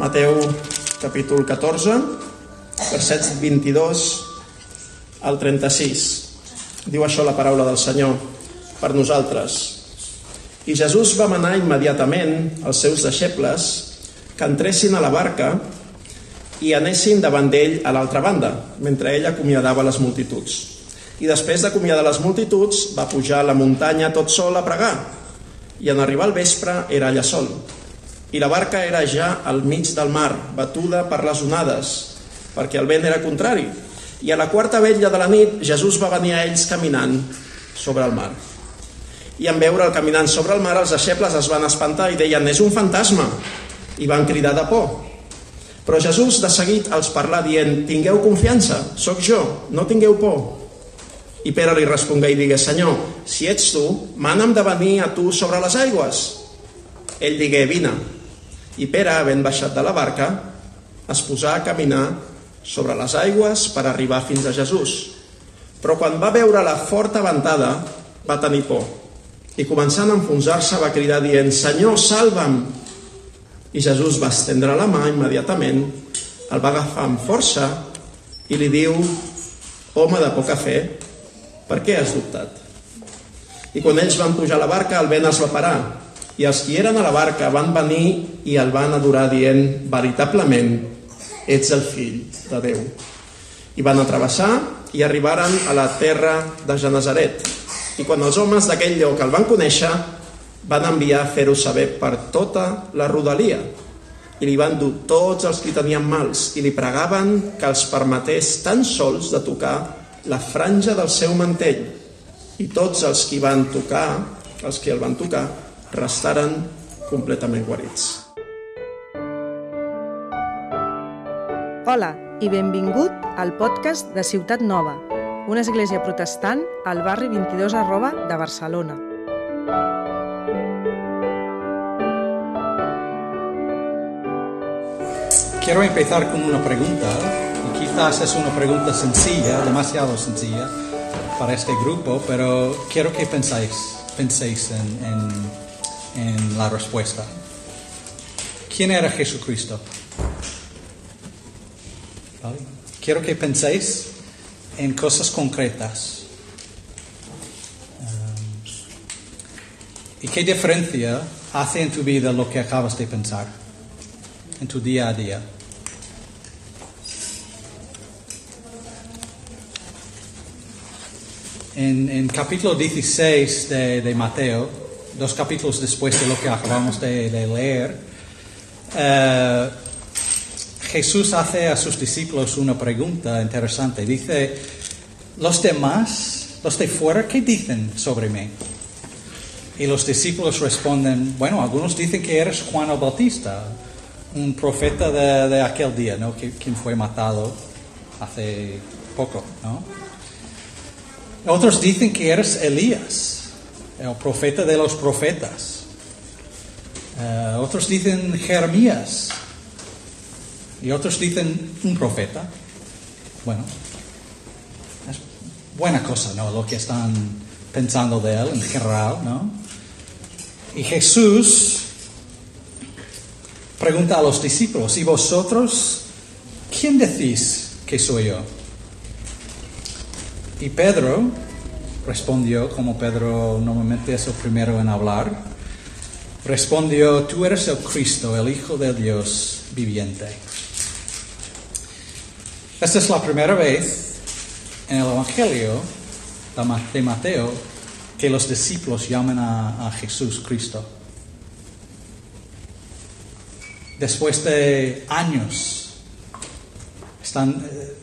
Mateu capítol 14, versets 22 al 36. Diu això la paraula del Senyor per nosaltres. I Jesús va manar immediatament als seus deixebles que entressin a la barca i anessin davant d'ell a l'altra banda, mentre ell acomiadava les multituds. I després d'acomiadar les multituds, va pujar a la muntanya tot sol a pregar. I en arribar al vespre era allà sol. I la barca era ja al mig del mar, batuda per les onades, perquè el vent era contrari. I a la quarta vetlla de la nit, Jesús va venir a ells caminant sobre el mar. I en veure el caminant sobre el mar, els deixebles es van espantar i deien, és un fantasma, i van cridar de por. Però Jesús de seguit els parlà dient, tingueu confiança, sóc jo, no tingueu por. I Pere li respongué i digué, Senyor, si ets tu, mana'm de venir a tu sobre les aigües. Ell digué, vine. I Pere, havent baixat de la barca, es posà a caminar sobre les aigües per arribar fins a Jesús. Però quan va veure la forta ventada, va tenir por. I començant a enfonsar-se va cridar dient, Senyor, salva'm! I Jesús va estendre la mà immediatament, el va agafar amb força i li diu, home de poca fe, per què has dubtat? I quan ells van pujar a la barca, el vent es va parar, i els qui eren a la barca van venir i el van adorar dient, veritablement, ets el fill de Déu. I van atravessar i arribaren a la terra de Genesaret. I quan els homes d'aquell lloc el van conèixer, van enviar a fer-ho saber per tota la rodalia. I li van dur tots els que tenien mals i li pregaven que els permetés tan sols de tocar la franja del seu mantell. I tots els que van tocar, els que el van tocar, restaren completament guarits. Hola i benvingut al podcast de Ciutat Nova, una església protestant al barri 22 arroba de Barcelona. Quiero empezar con una pregunta, y quizás es una pregunta sencilla, demasiado sencilla para este grupo, pero quiero que pensáis, penséis en, en, en la respuesta. ¿Quién era Jesucristo? ¿Vale? Quiero que penséis en cosas concretas. Um, ¿Y qué diferencia hace en tu vida lo que acabas de pensar? En tu día a día. En, en capítulo 16 de, de, Mateo, dos capítulos después de lo que acabamos de, leer, eh, Jesús hace a sus discípulos una pregunta interesante. Dice, los demás, los de fuera, ¿qué dicen sobre mí? Y los discípulos responden, bueno, algunos dicen que eres Juan el Bautista, un profeta de, de aquel día, ¿no? Quien fue matado hace poco, ¿no? Otros dicen que eres Elías, el profeta de los profetas. Uh, otros dicen Jeremías. Y otros dicen un profeta. Bueno, es buena cosa, ¿no? Lo que están pensando de él en general, ¿no? Y Jesús pregunta a los discípulos, ¿y vosotros quién decís que soy yo? Y Pedro respondió, como Pedro normalmente es el primero en hablar, respondió, tú eres el Cristo, el Hijo de Dios viviente. Esta es la primera vez en el Evangelio de Mateo que los discípulos llaman a, a Jesús Cristo. Después de años, están eh,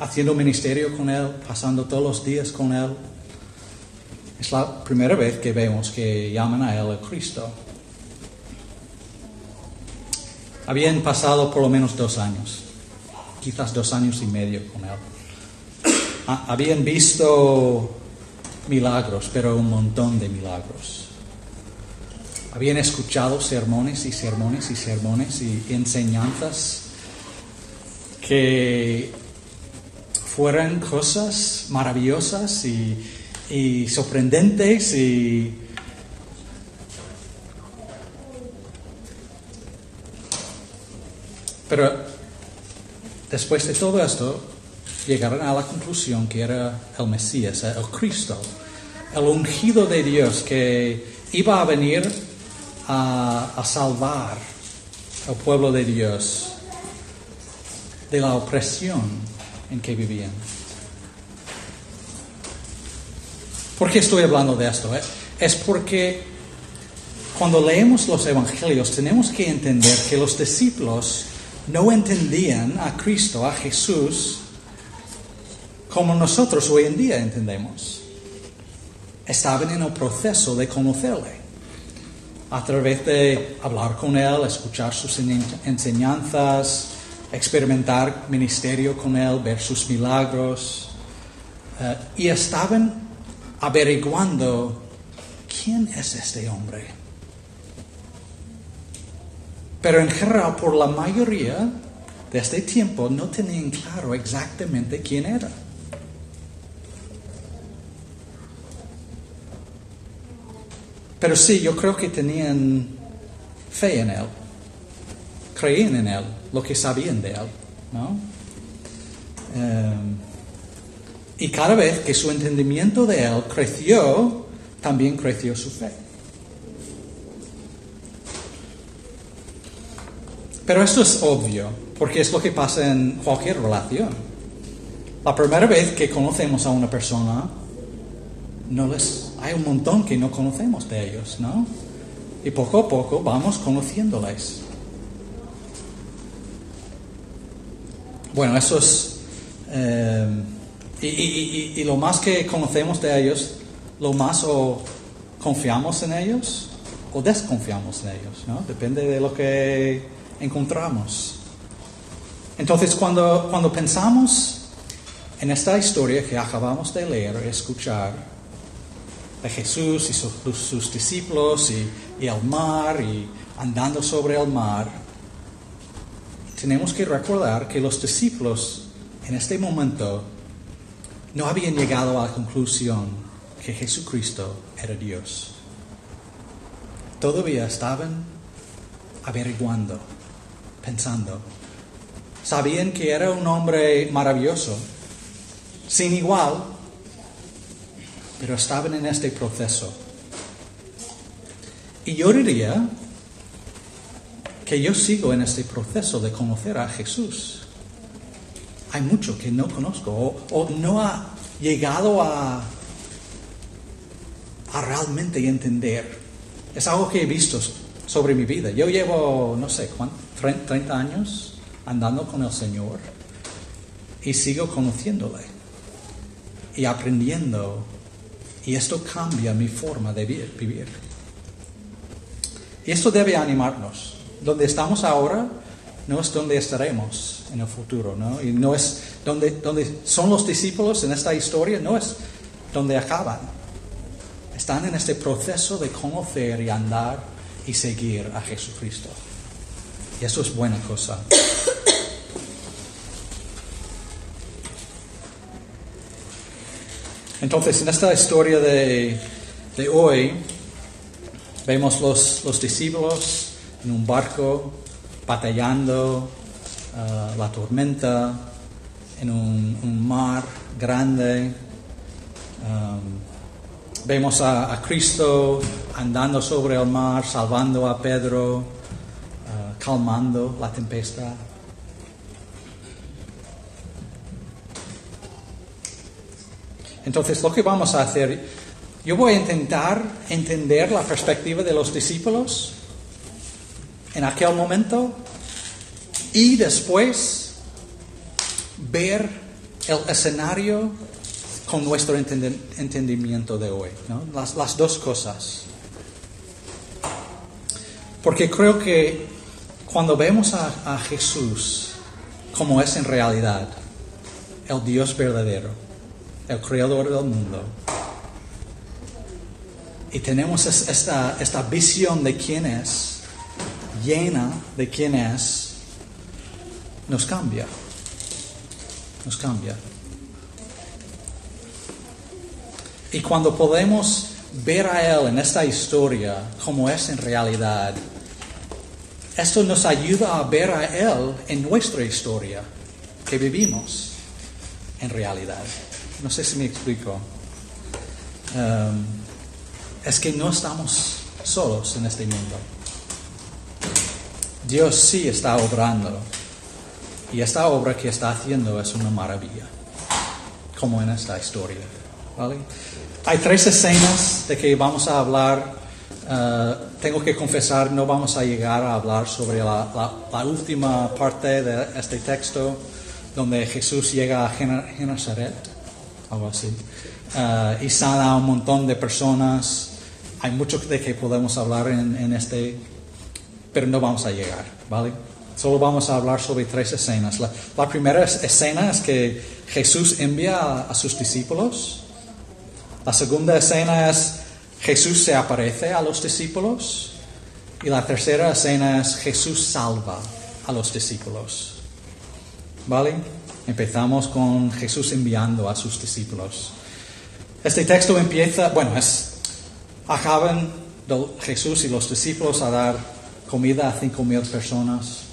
haciendo ministerio con Él, pasando todos los días con Él. Es la primera vez que vemos que llaman a Él el Cristo. Habían pasado por lo menos dos años, quizás dos años y medio con Él. Habían visto milagros, pero un montón de milagros. Habían escuchado sermones y sermones y sermones y enseñanzas que fueran cosas maravillosas y, y sorprendentes y Pero después de todo esto, llegaron a la conclusión que era el Mesías, el Cristo, el ungido de Dios que iba a venir a, a salvar al pueblo de Dios de la opresión en que vivían. ¿Por qué estoy hablando de esto? eh? Es porque cuando leemos los evangelios tenemos que entender que los discípulos no entendían a Cristo, a Jesús, como nosotros hoy en día entendemos. Estaban en el proceso de conocerle a través de hablar con Él, escuchar sus enseñanzas, experimentar ministerio con Él, ver sus milagros. eh, y estaban averiguando quién es este hombre. Pero en general, por la mayoría de este tiempo, no tenían claro exactamente quién era. Pero sí, yo creo que tenían fe en Él, creían en Él, lo que sabían de Él, ¿no? Em, y cada vez que su entendimiento de Él creció, también creció su fe. Pero esto es obvio, porque es lo que pasa en cualquier relación. La primera vez que conocemos a una persona, no les, hay un montón que no conocemos de ellos, ¿no? Y poco a poco vamos conociéndoles. Bueno, eso es... eh, y, y- y- y lo más que conocemos de ellos, lo más o confiamos en ellos o desconfiamos en ellos, ¿no? Depende de lo que encontramos. Entonces, cuando, cuando pensamos en esta historia que acabamos de leer y escuchar, de Jesús y su- sus, sus discípulos y, y el mar y andando sobre el mar, tenemos que recordar que los discípulos en este momento no habían llegado a la conclusión que Jesucristo era Dios. Todavía estaban averiguando, pensando. Sabían que era un hombre maravilloso, sin igual, pero estaban en este proceso. Y yo diría que yo sigo en este proceso de conocer a Jesús. Hay mucho que no conozco o, no ha llegado a, realmente entender. Es algo que he visto sobre mi vida. Yo llevo, no sé, ¿cuánto? 30 años andando con el Señor y sigo conociéndole y aprendiendo. Y esto cambia mi forma de vi- vivir. Y esto debe animarnos. Donde estamos ahora no es donde estaremos en el futuro, ¿no? Y no es donde, donde son los discípulos en esta historia, no es donde acaban. Están en este proceso de conocer y andar y seguir a Jesucristo. Y eso es buena cosa. Entonces, en esta historia de, de hoy, vemos los, los discípulos en un barco batallando ah, la tormenta, en un, mar grande. Am, vemos a, Cristo andando sobre el mar, salvando a Pedro, ah, calmando la tempestad. Entonces, lo que vamos a hacer, yo voy a intentar entender la perspectiva de los discípulos en aquel momento y después ver el escenario con nuestro entendimiento de hoy. ¿no? Las, las dos cosas. Porque creo que cuando vemos a, a Jesús como es en realidad, el Dios verdadero, el creador del mundo, y tenemos es- esta, esta visión de quién es, llena de quién es, nos cambia. Nos cambia. Y cuando podemos ver a Él en esta historia como es en realidad, esto nos ayuda a ver a Él en nuestra historia que vivimos en realidad. No sé si me explico. Um, es que no estamos solos en este mundo. Dios sí está obrando. Y esta obra que está haciendo es una maravilla, como en esta historia. ¿vale? Hay tres escenas de que vamos a hablar. Uh, tengo que confesar, no vamos a llegar a hablar sobre la, última parte de este texto, donde Jesús llega a Genazaret, algo así, uh, y sana a un montón de personas. Hay mucho de que podemos hablar en, en este, pero no vamos a llegar, ¿vale? Solo vamos a hablar sobre tres escenas. La, primera escena es que Jesús envía a, a, sus discípulos. La segunda escena es Jesús se aparece a los discípulos. Y la tercera escena es Jesús salva a los discípulos. ¿Vale? Empezamos con Jesús enviando a sus discípulos. Este texto empieza, bueno, es, acaban Jesús y los discípulos a dar comida a cinco mil personas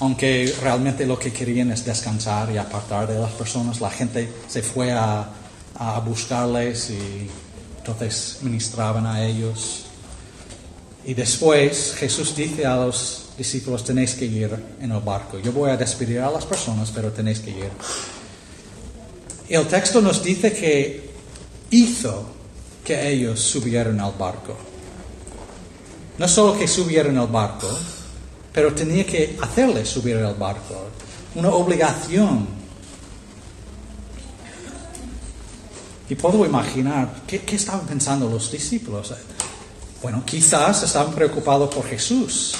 aunque realmente lo que querían es descansar y apartar de las personas, la gente se fue a, a buscarles y entonces ministraban a ellos. Y después Jesús dice a los discípulos, tenéis que ir en el barco. Yo voy a despedir a las personas, pero tenéis que ir. Y el texto nos dice que hizo que ellos subieran al barco. No solo que subieran al barco, pero tenía que hacerle subir al barco, una obligación. Y puedo imaginar, ¿qué, ¿qué, estaban pensando los discípulos? Bueno, quizás estaban preocupados por Jesús.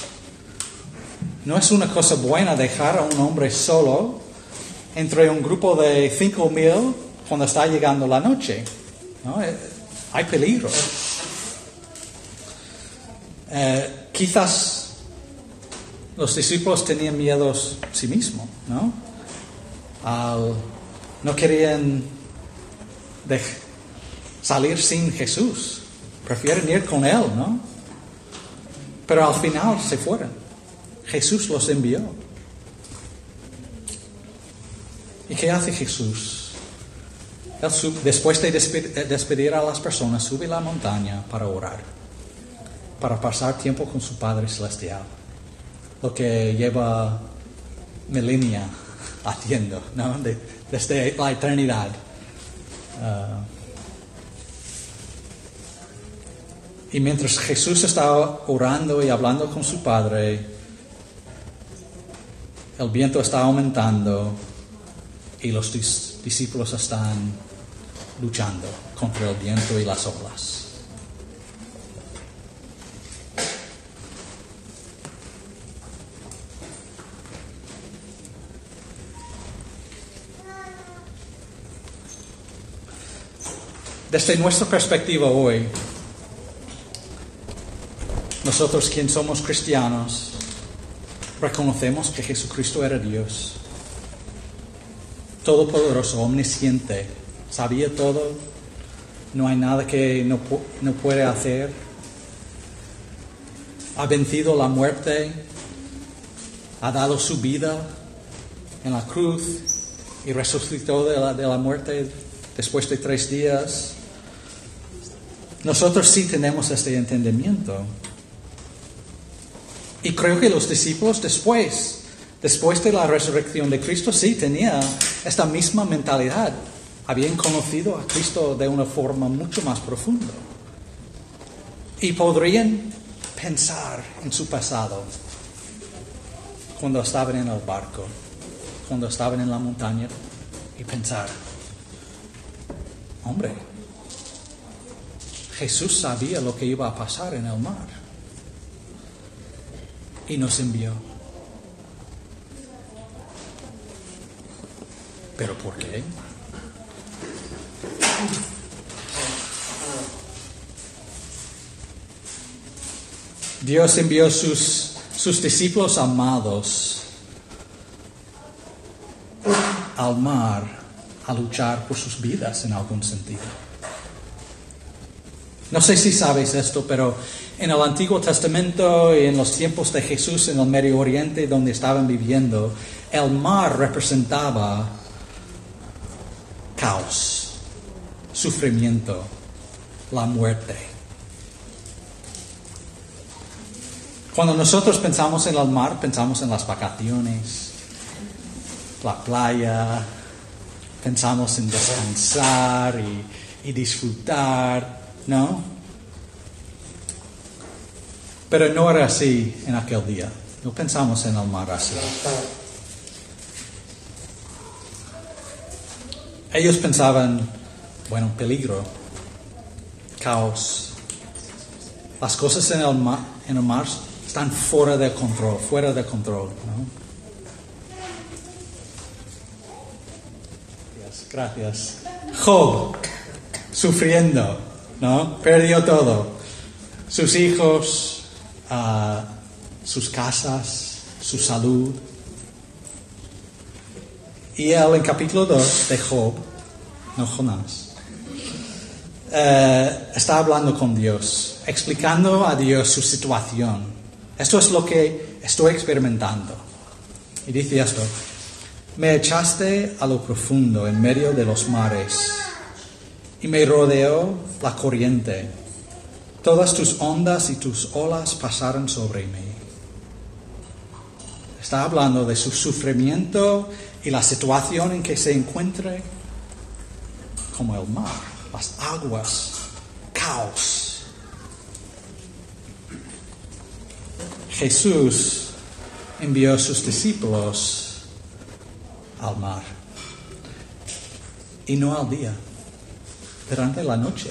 No es una cosa buena dejar a un hombre solo entre un grupo de cinco mil cuando está llegando la noche. ¿no? Hay peligro. Eh, quizás los discípulos tenían miedo a sí mismos, ¿no? No querían salir sin Jesús, prefieren ir con Él, ¿no? Pero al final se fueron. Jesús los envió. ¿Y qué hace Jesús? Después de despedir a las personas, sube la montaña para orar, para pasar tiempo con su Padre Celestial lo que lleva milenia haciendo, ¿no? De, desde la eternidad. Uh, y mientras Jesús estaba orando y hablando con su Padre, el viento está aumentando y los dis discípulos están luchando contra el viento y las olas. Desde nuestra perspectiva hoy, nosotros quien somos cristianos, reconocemos que Jesucristo era Dios, todopoderoso, omnisciente, sabía todo, no hay nada que no, no puede hacer, ha vencido la muerte, ha dado su vida en la cruz y resucitó de la, de la muerte después de tres días. Nosotros sí tenemos este entendimiento. Y creo que los discípulos después, después de la resurrección de Cristo, sí tenían esta misma mentalidad. Habían conocido a Cristo de una forma mucho más profunda. Y podrían pensar en su pasado, cuando estaban en el barco, cuando estaban en la montaña, y pensar, hombre, Jesús sabía lo que iba a pasar en el mar y nos envió. ¿Pero por qué? Dios envió sus, sus discípulos amados al mar a luchar por sus vidas en algún sentido. No sé si sabes esto, pero en el Antiguo Testamento y en los tiempos de Jesús en el Medio Oriente donde estaban viviendo, el mar representaba caos, sufrimiento, la muerte. Cuando nosotros pensamos en el mar, pensamos en las vacaciones, la playa, pensamos en descansar y, y disfrutar, ¿no? Pero no era así en aquel día. No pensamos en el mar así. Ellos pensaban, bueno, peligro, caos. Las cosas en el mar, en el mar están fuera de control, fuera de control. ¿no? Gracias, gracias. Job, sufriendo, ¿no? Perdió todo. Sus hijos, ah, sus casas, su salud. Y él en capítulo 2 de Job, no Jonás, eh, está hablando con Dios, explicando a Dios su situación. Esto es lo que estoy experimentando. Y dice esto, me echaste a lo profundo en medio de los mares y me rodeó la corriente. Todas tus ondas y tus olas pasaron sobre mí. Está hablando de su sufrimiento y la situación en que se encuentre como el mar, las aguas, caos. Jesús envió a sus discípulos al mar y no al día, durante la noche.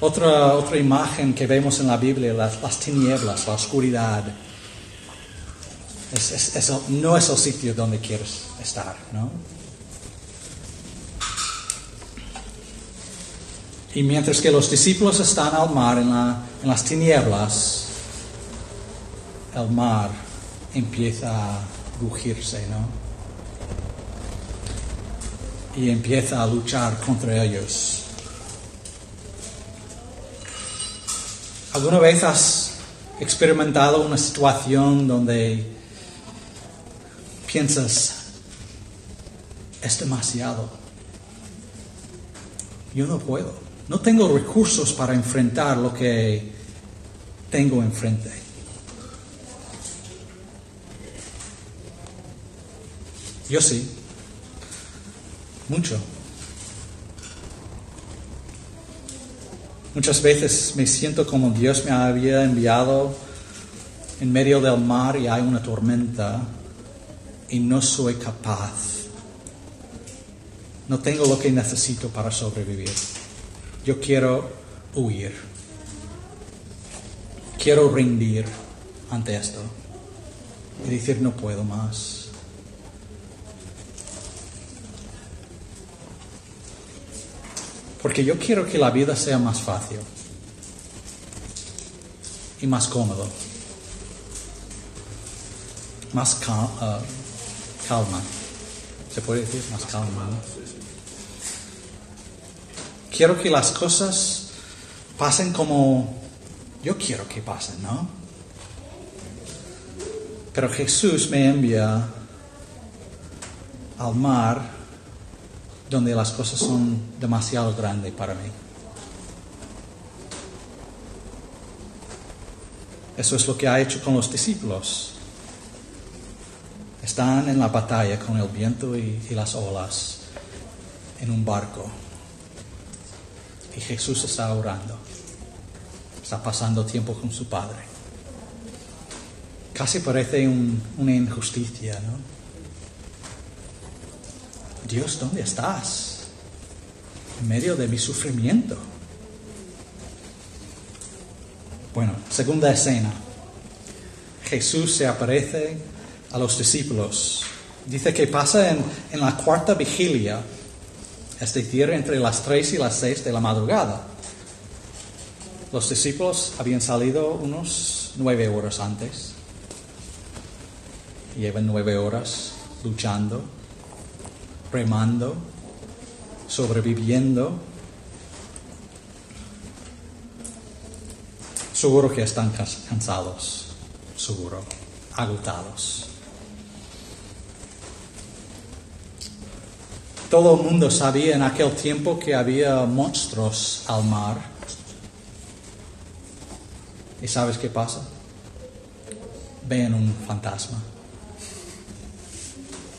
Otra, otra imagen que vemos en la Biblia, las, las tinieblas, la oscuridad. Es, es- no es el sitio donde quieres estar, ¿no? Y mientras que los discípulos están al mar en, la- en las tinieblas, el mar empieza a rugirse, ¿no? Y empieza a luchar contra ellos. ¿Alguna vez has experimentado una situación donde piensas, es demasiado? Yo no puedo. No tengo recursos para enfrentar lo que tengo enfrente. Yo sí. Mucho. Muchas veces me siento como Dios me había enviado en medio del mar y hay una tormenta y no soy capaz. No tengo lo que necesito para sobrevivir. Yo quiero huir. Quiero rendir ante esto y decir no puedo más. Porque yo quiero que la vida sea más fácil y más cómodo, más ah, calma. ¿Se puede decir más calma? no? Quiero que las cosas pasen como yo quiero que pasen, ¿no? Pero Jesús me envía al mar donde las cosas son demasiado grandes para mí. Eso es lo que ha hecho con los discípulos. Están en la batalla con el viento y, las olas en un barco. Y Jesús está orando. Está pasando tiempo con su Padre. Casi parece un- una injusticia, ¿no? Dios, ¿dónde estás? En medio de mi sufrimiento. Bueno, segunda escena. Jesús se aparece a los discípulos. Dice que pasa en, en la cuarta vigilia, es decir, entre las tres y las seis de la madrugada. Los discípulos habían salido unos nueve horas antes. Llevan nueve horas luchando remando, sobreviviendo. Seguro que están cansados, seguro, agotados. Todo el mundo sabía en aquel tiempo que había monstruos al mar. ¿Y sabes qué pasa? Ven un fantasma.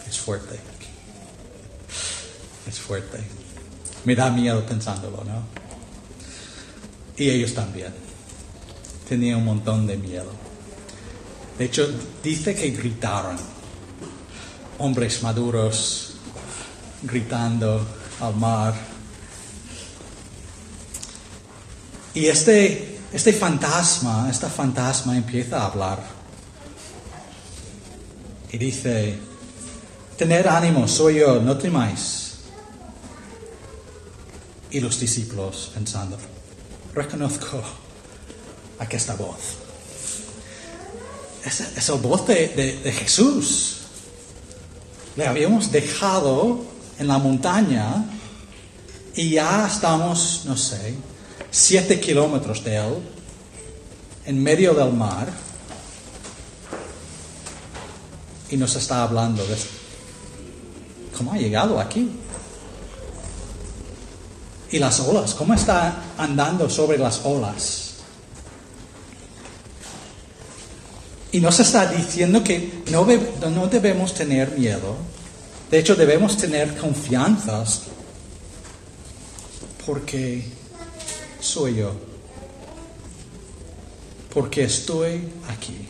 Es fuerte. Es fuerte. Me da miedo pensándolo, ¿no? Y ellos también. Tenían un montón de miedo. De hecho, dice que gritaron. Hombres maduros gritando al mar. Y este, este fantasma, esta fantasma empieza a hablar. Y dice, tened ánimo, soy yo, no temáis. Y los discípulos pensando, reconozco aquesta voz. Es, es la voz de, de- de Jesús. Le habíamos dejado en la montaña y ya estamos, no sé, siete kilómetros de él, en medio del mar, y nos está hablando de cómo ha llegado aquí. Y las olas, cómo está andando sobre las olas. Y nos está diciendo que no, no debemos tener miedo. De hecho, debemos tener confianzas porque soy yo. Porque estoy aquí.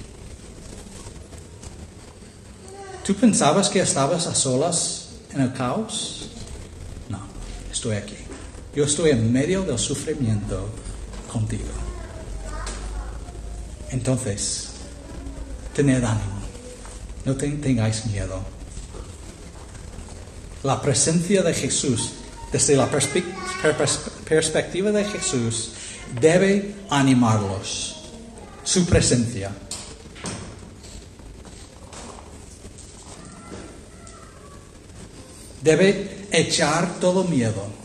¿Tú pensabas que estabas a solas en el caos? No, estoy aquí. Yo estoy en medio del sufrimiento contigo. Entonces, tened ánimo. No te- tengáis miedo. La presencia de Jesús, desde la perspe- per- pers- perspectiva de Jesús, debe animarlos. Su presencia. Debe echar todo miedo.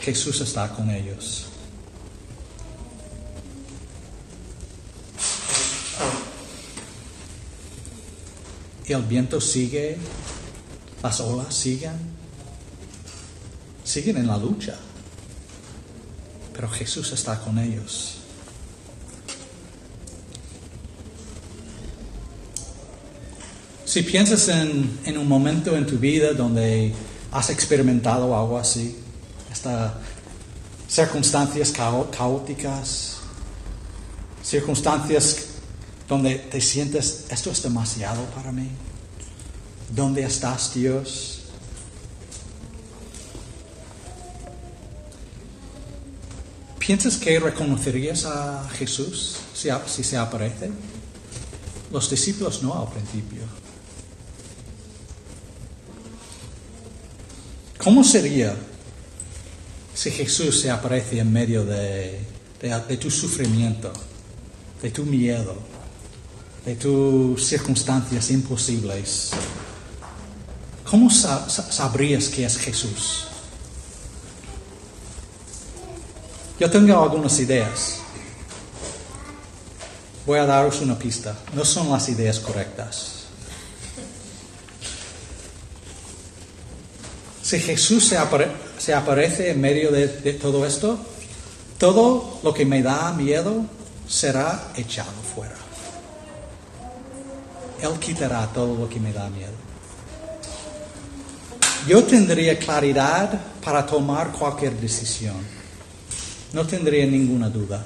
Jesús está con ellos. Y el viento sigue, las olas siguen, siguen en la lucha. Pero Jesús está con ellos. Si piensas en, en un momento en tu vida donde has experimentado algo así, estas circunstancias caóticas, circunstancias donde te sientes, esto es demasiado para mí. ¿Dónde estás, Dios? ¿Piensas que reconocerías a Jesús si, si se aparece? Los discípulos no al principio. ¿Cómo sería si Jesús se aparece en medio de, tu sufrimiento, de tu miedo, de tus circunstancias imposibles? ¿Cómo sa- sa- sabrías que es Jesús? Yo tengo algunas ideas. Voy a daros una pista. No son las ideas correctas. Si Jesús se, apare- se aparece en medio de, todo esto, todo lo que me da miedo será echado fuera. Él quitará todo lo que me da miedo. Yo tendría claridad para tomar cualquier decisión. No tendría ninguna duda.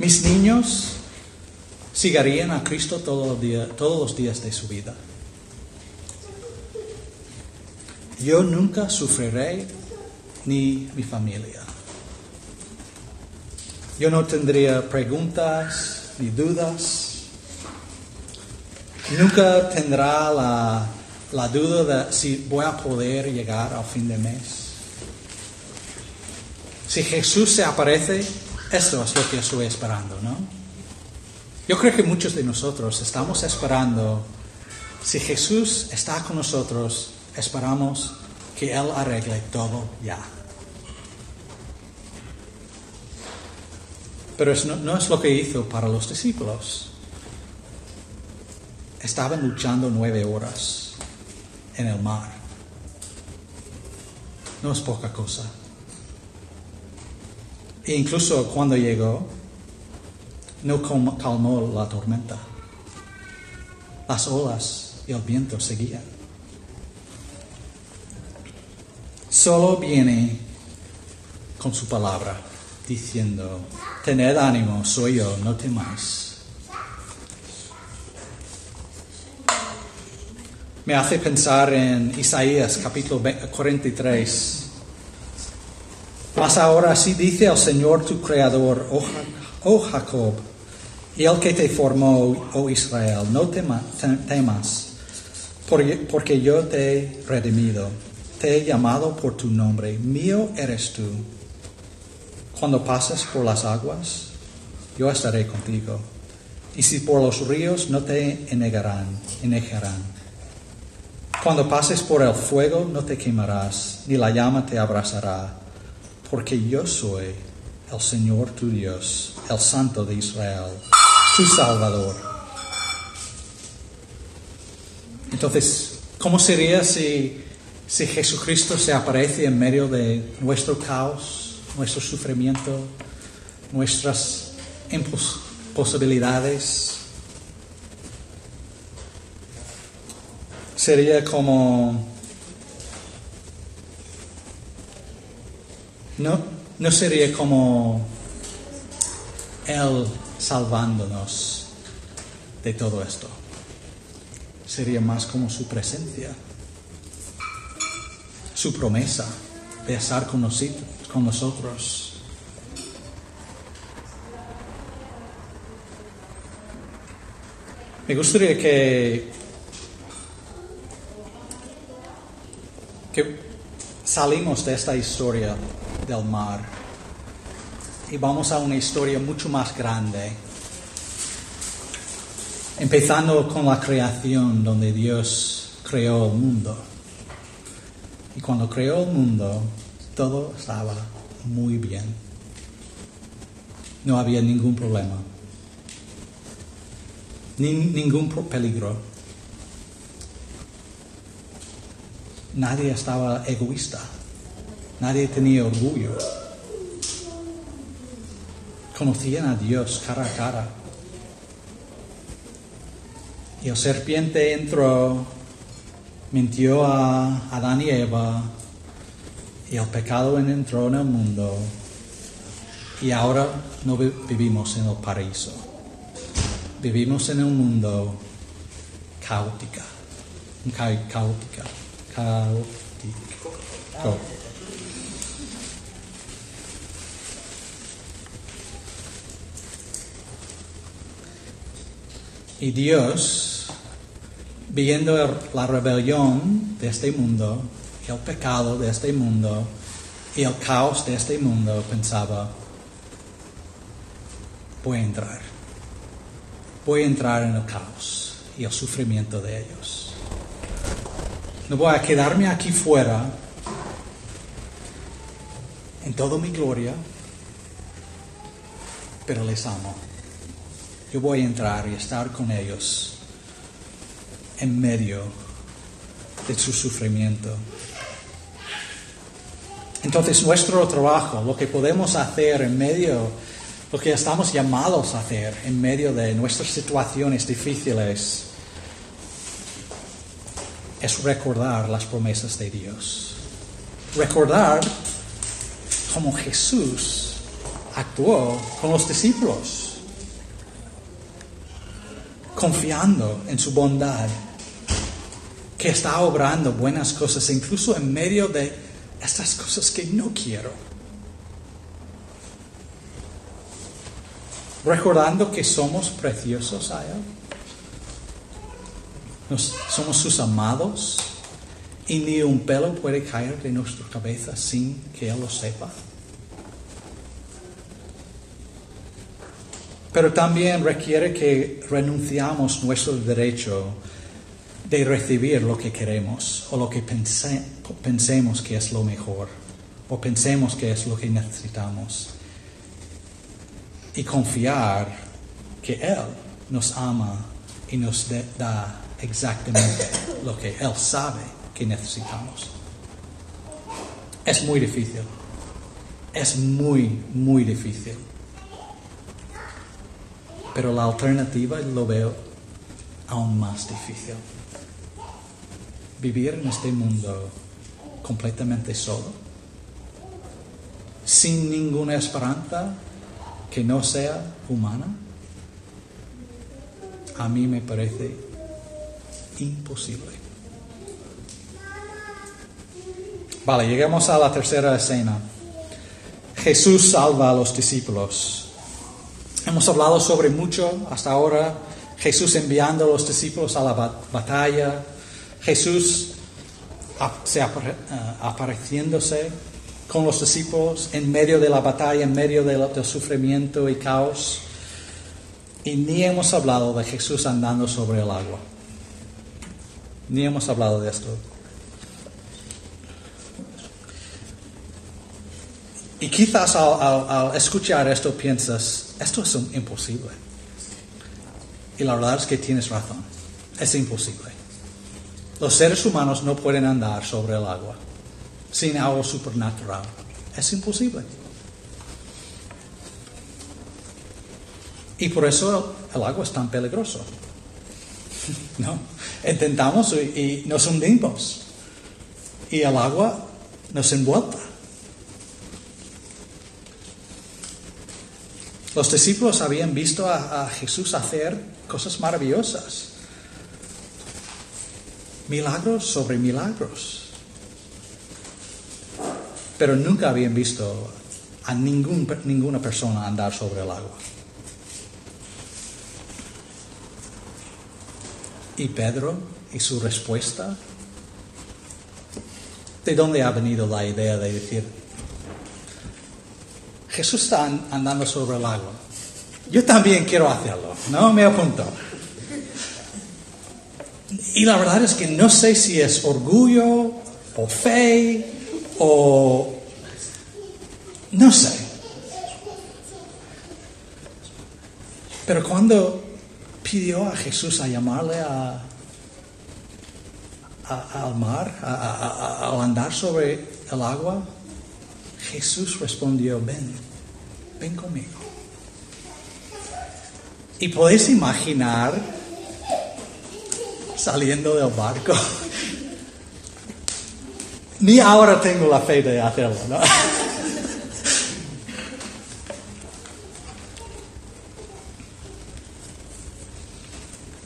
Mis niños seguirían a Cristo todos los días de su vida. Yo nunca sufriré ni mi familia. Yo no tendría preguntas ni dudas. Nunca tendrá la, la duda de si voy a poder llegar al fin de mes. Si Jesús se aparece, esto es lo que estoy esperando, ¿no? Yo creo que muchos de nosotros estamos esperando, si Jesús está con nosotros, Esperamos que Él arregle todo ya. Pero no, es lo que hizo para los discípulos. Estaban luchando nueve horas en el mar. No es poca cosa. E incluso cuando llegó, no calmó la tormenta. Las olas y el viento seguían. Solo viene con su palabra diciendo, tened ánimo, soy yo, no temáis. Me hace pensar en Isaías capítulo 20 43. Mas ahora así dice el Señor tu Creador, oh, oh Jacob, y el que te formó, oh Israel, no tema- te- temas, porque yo te he redimido, te he llamado por tu nombre, mío eres tú. Cuando pases por las aguas, yo estaré contigo, y si por los ríos no te enegarán, enejarán. Cuando pases por el fuego no te quemarás, ni la llama te abrazará, porque yo soy el Señor tu Dios, el Santo de Israel, tu Salvador. Entonces, ¿cómo sería si, si Jesucristo se aparece en medio de nuestro caos, nuestro sufrimiento, nuestras imposibilidades? Sería como No, no sería como Él salvándonos de todo esto. Sería más como su presencia, su promesa de estar con nosi- con nosotros. Me gustaría que salimos de esta historia del mar y vamos a una historia mucho más grande, empezando con la creación donde Dios creó el mundo. Y cuando creó el mundo, todo estaba muy bien. No había ningún problema, ni ningún peligro. Nadie estaba egoísta. Nadie tenía orgullo. Conocían a Dios cara a cara. Y el serpiente entró, mintió a Adán y Eva, y el pecado entró en el mundo, y ahora no vi- vivimos en el paraíso. Vivimos en un mundo caótica, ca- caótica, caótico. Y Dios, viendo la rebelión de este mundo, el pecado de este mundo y el caos de este mundo, pensaba, voy a entrar. Voy a entrar en el caos y el sufrimiento de ellos. No voy a quedarme aquí fuera en toda mi gloria, pero les amo. Yo voy a entrar y estar con ellos en medio de su sufrimiento. Entonces nuestro trabajo, lo que podemos hacer en medio, lo que estamos llamados a hacer en medio de nuestras situaciones difíciles, es recordar las promesas de Dios. Recordar cómo Jesús actuó con los discípulos confiando en su bondad, que está obrando buenas cosas, incluso en medio de estas cosas que no quiero. Recordando que somos preciosos a Él. Somos sus amados y ni un pelo puede caer de nuestra cabeza sin que Él lo sepa. Pero también requiere que renunciamos nuestro derecho de recibir lo que queremos o lo que pense- pensemos que es lo mejor o pensemos que es lo que necesitamos. y confiar que Él nos ama y nos da exactamente lo que Él sabe que necesitamos. Es muy difícil. Es muy, muy difícil. Pero la alternativa lo veo aún más difícil. Vivir en este mundo completamente solo, sin ninguna esperanza que no sea humana, a mí me parece imposible. Vale, llegamos a la tercera escena. Jesús salva a los discípulos. Hemos hablado sobre mucho hasta ahora. Jesús enviando a los discípulos a la ba- batalla. Jesús eh, apareciéndose con los discípulos en medio de la batalla, en medio del sufrimiento y caos. Y ni hemos hablado de Jesús andando sobre el agua. Ni hemos hablado de esto. Y quizás al, al- escuchar esto piensas, esto es imposible. Y la verdad es que tienes razón, es imposible. Los seres humanos no pueden andar sobre el agua sin algo supernatural. Es imposible. Y por eso el agua es tan peligroso. ¿No? Intentamos y, y nos hundimos. Y el agua nos envuelta. Los discípulos habían visto a, a Jesús hacer cosas maravillosas. Milagros sobre milagros. Pero nunca habían visto a ningún- ninguna persona andar sobre el agua. Y Pedro y su respuesta. ¿De dónde ha venido la idea de decir, Jesús está an- andando sobre el agua? Yo también quiero hacerlo, ¿no? Me apunto. Y la verdad es que no sé si es orgullo o fe o... No sé. Pero cuando pidió a Jesús a llamarle a, al mar, a, a- a- a andar sobre el agua, Jesús respondió, ven, ven conmigo. Y podéis imaginar saliendo del barco. Ni ahora tengo la fe de hacerlo, ¿no?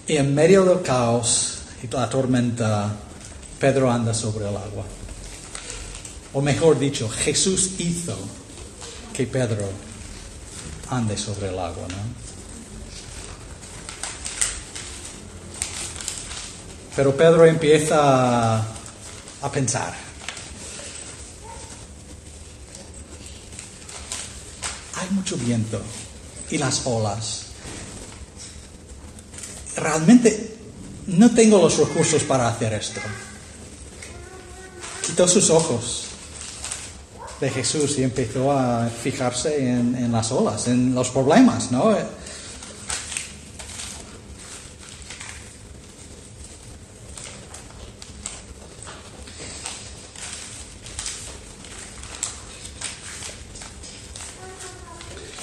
Y en medio del caos y la tormenta, Pedro anda sobre el agua. O mejor dicho, Jesús hizo que Pedro ande sobre el agua, ¿no? Pero Pedro empieza a, pensar. Hay mucho viento y las olas. Realmente no tengo los recursos para hacer esto. Quitó sus ojos de Jesús y empezó a fijarse en las olas, en los problemas, ¿no?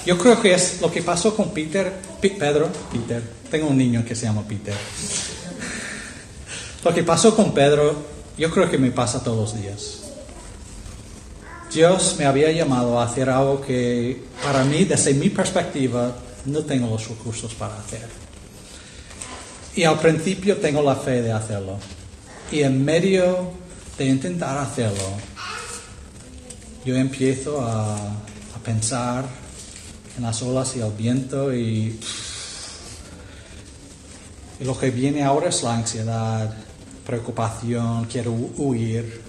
Yo creo que es lo que pasó con Peter, Pe- Pedro, Peter, tengo un niño que se llama Peter. Lo que pasó con Pedro, yo creo que me pasa todos los días. Dios me había llamado a hacer algo que para mí, desde mi perspectiva, no tengo los recursos para hacer. Y al principio tengo la fe de hacerlo. Y en medio de intentar hacerlo, yo empiezo a, a pensar en las olas y el viento y, lo que viene ahora es la ansiedad, preocupación, quiero hu- huir.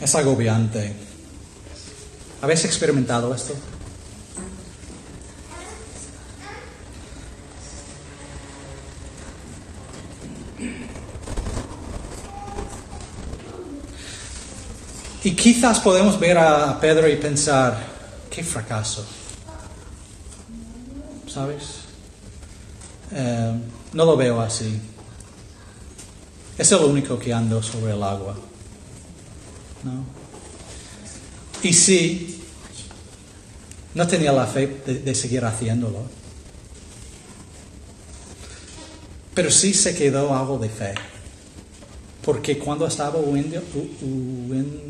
Es agobiante. ¿Habéis experimentado esto? Y quizás podemos ver a Pedro y pensar, qué fracaso. ¿Sabes? Eh, no lo veo así. Es el único que ando sobre el agua. ¿No? Y sí, no tenía la fe de, de seguir haciéndolo. Pero sí se quedó algo de fe. Porque cuando estaba huyendo, hu- huyen-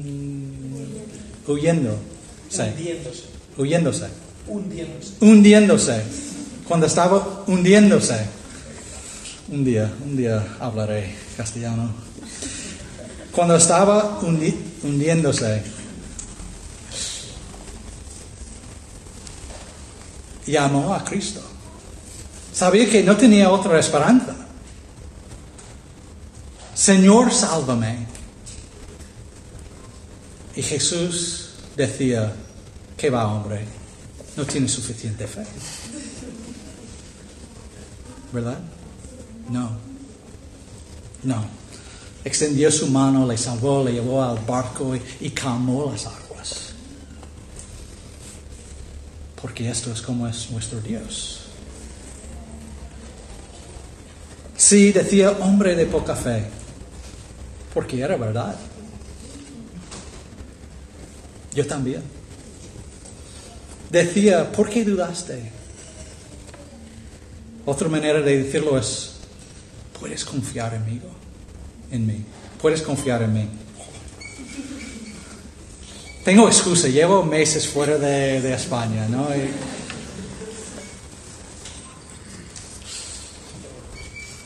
huyendo, Hundiéndose. huyéndose, Hundiéndose. hundiéndose, cuando estaba hundiéndose, un día, un día hablaré castellano, cuando estaba hundi- hundiéndose, llamó a Cristo. Sabía que no tenía otra esperanza. Señor, sálvame. Y Jesús decía, ¿qué va, hombre? No tiene suficiente fe. ¿Verdad? No. No. Extendió su mano, le salvó, le llevó al barco y, y calmó las aguas. Porque esto es como es nuestro Dios. Sí, decía hombre de poca fe, porque era verdad. Yo también. Decía, ¿por qué dudaste? Otra manera de decirlo es, puedes confiar en mí, en mí, puedes confiar en mí. Tengo excusa, llevo meses fuera de, de España, ¿no?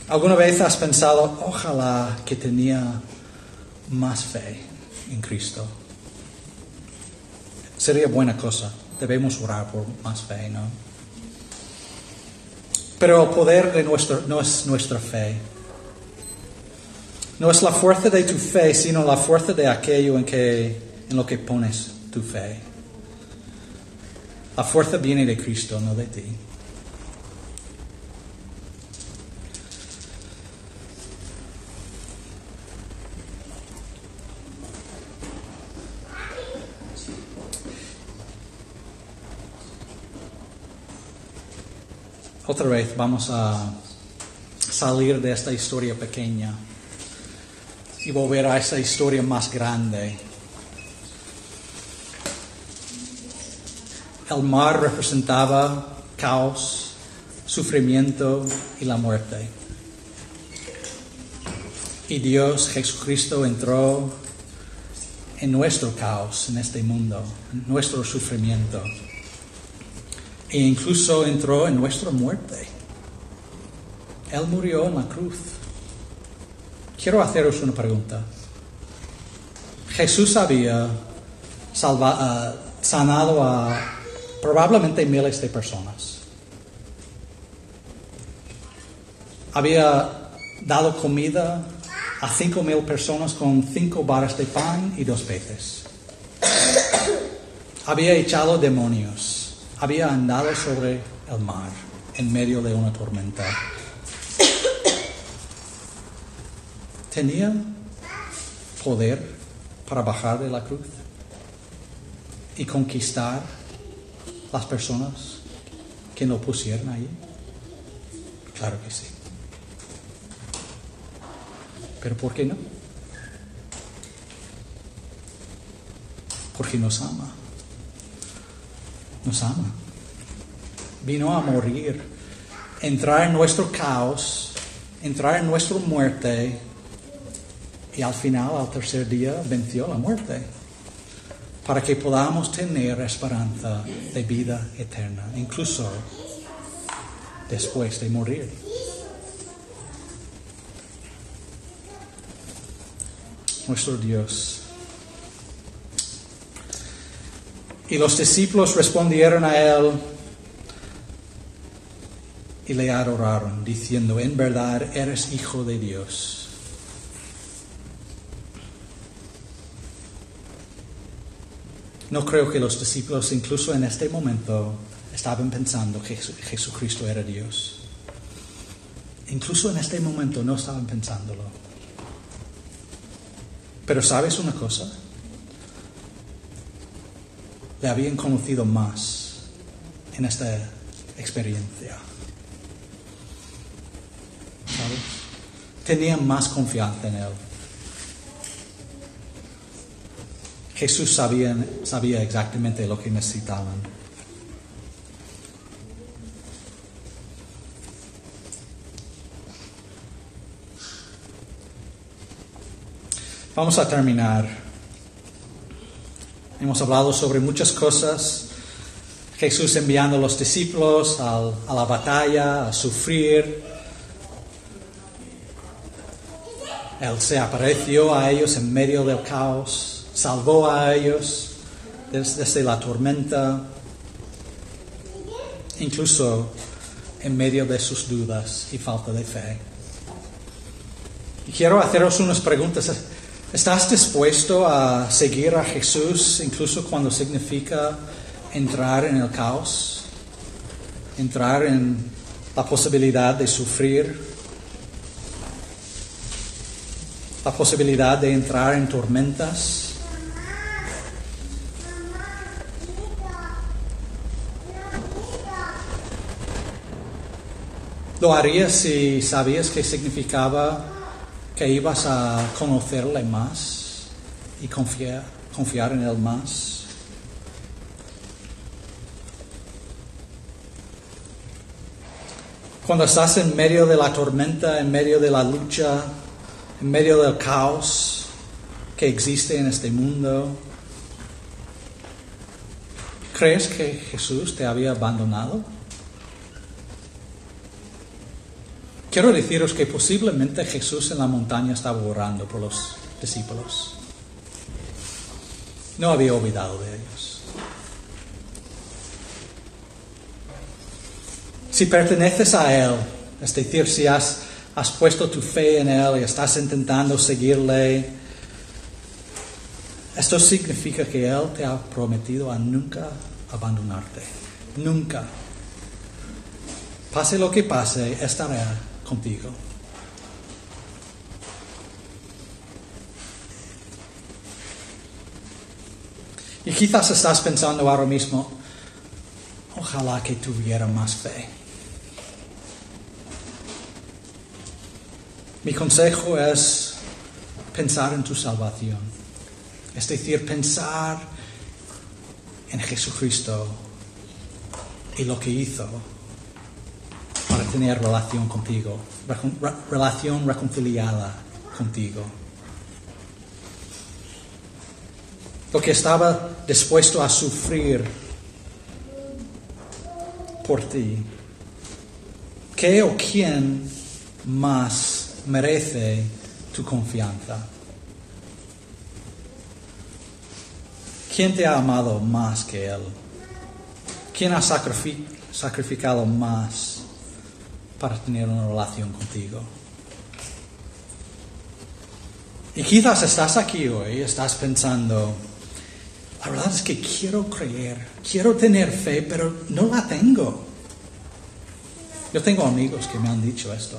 ¿Alguna vez has pensado, ojalá que tenía más fe en Cristo? Sería buena cosa. Debemos orar por más fe, ¿no? Pero el poder de nuestro, no es nuestra fe. No es la fuerza de tu fe, sino la fuerza de aquello en, que, en lo que pones tu fe. La fuerza viene de Cristo, no de ti. Otra vez vamos a salir de esta historia pequeña y volver a esa historia más grande. El mar representaba caos, sufrimiento y la muerte. Y Dios, Jesucristo, entró en nuestro caos, en este mundo, en nuestro sufrimiento. E incluso entró en nuestra muerte. Él murió en la cruz. Quiero haceros una pregunta. Jesús había salva- ah, sanado a probablemente miles de personas. Había dado comida a cinco mil personas con cinco varas de pan y dos peces. Había echado demonios. Había andado sobre el mar en medio de una tormenta. Tenía poder para bajar de la cruz y conquistar las personas que lo pusieron ahí. Claro que sí. Pero ¿por qué no? Porque nos ama. Nos ama. Vino a morir, entrar en nuestro caos, entrar en nuestra muerte y al final, al tercer día, venció la muerte para que podamos tener esperanza de vida eterna, incluso después de morir. Nuestro Dios. Y los discípulos respondieron a él y le adoraron, diciendo, en verdad eres hijo de Dios. No creo que los discípulos, incluso en este momento, estaban pensando que Jesu- Jesucristo era Dios. Incluso en este momento no estaban pensándolo. Pero sabes una cosa? Le habían conocido más en esta experiencia. ¿Sabes? Tenían más confianza en Él. Jesús sabía, sabía exactamente lo que necesitaban. Vamos a terminar. Hemos hablado sobre muchas cosas. Jesús enviando a los discípulos a la batalla, a sufrir. Él se apareció a ellos en medio del caos, salvó a ellos des- desde la tormenta, incluso en medio de sus dudas y falta de fe. Y quiero haceros unas preguntas. ¿Estás dispuesto a seguir a Jesús incluso cuando significa entrar en el caos? Entrar en la posibilidad de sufrir? La posibilidad de entrar en tormentas? ¿Lo harías si sabías que significaba que ibas a conocerle más y confiar, confiar en él más? Cuando estás en medio de la tormenta, en medio de la lucha, en medio del caos que existe en este mundo, ¿crees que Jesús te había abandonado? Quiero deciros que posiblemente Jesús en la montaña estaba orando por los discípulos. No había olvidado de ellos. Si perteneces a Él, es decir, si has, has puesto tu fe en Él y estás intentando seguirle, esto significa que Él te ha prometido a nunca abandonarte. Nunca. Pase lo que pase, estará contigo. Y quizás estás pensando ahora mismo, ojalá que tuviera más fe. Mi consejo es pensar en tu salvación, es decir, pensar en Jesucristo y lo que hizo tener relación contigo, relación reconciliada contigo. Lo que estaba dispuesto a sufrir por ti. ¿Qué o quién más merece tu confianza? ¿Quién te ha amado más que Él? ¿Quién ha sacrifi- sacrificado más para tener una relación contigo? Y quizás estás aquí hoy estás pensando, la verdad es que quiero creer, quiero tener fe, pero no la tengo. Yo tengo amigos que me han dicho esto.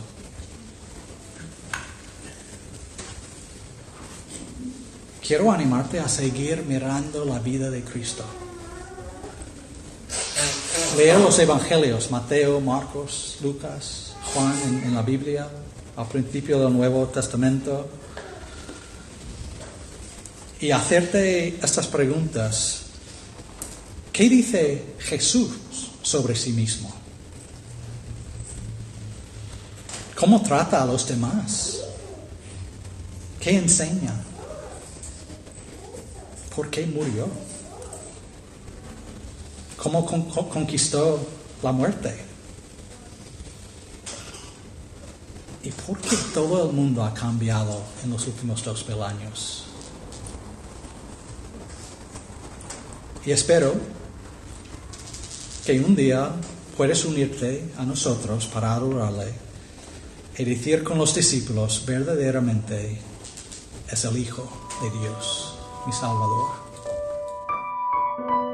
Quiero animarte a seguir mirando la vida de Cristo. Leer los evangelios, Mateo, Marcos, Lucas, Juan en, la Biblia, al principio del Nuevo Testamento, y hacerte estas preguntas. ¿Qué dice Jesús sobre sí mismo? ¿Cómo trata a los demás? ¿Qué enseña? ¿Por qué murió? ¿Cómo con- con- conquistó la muerte? ¿Y por qué todo el mundo ha cambiado en los últimos dos mil años? Y espero que un día puedes unirte a nosotros para adorarle y decir con los discípulos, verdaderamente es el Hijo de Dios, mi Salvador.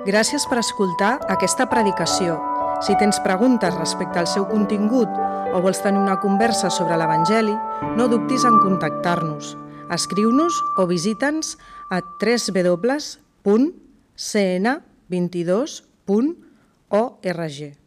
Gràcies per escoltar aquesta predicació. Si tens preguntes respecte al seu contingut o vols tenir una conversa sobre l'Evangeli, no dubtis en contactar-nos. Escriu-nos o visita'ns a www.cnv.cat. 22.org.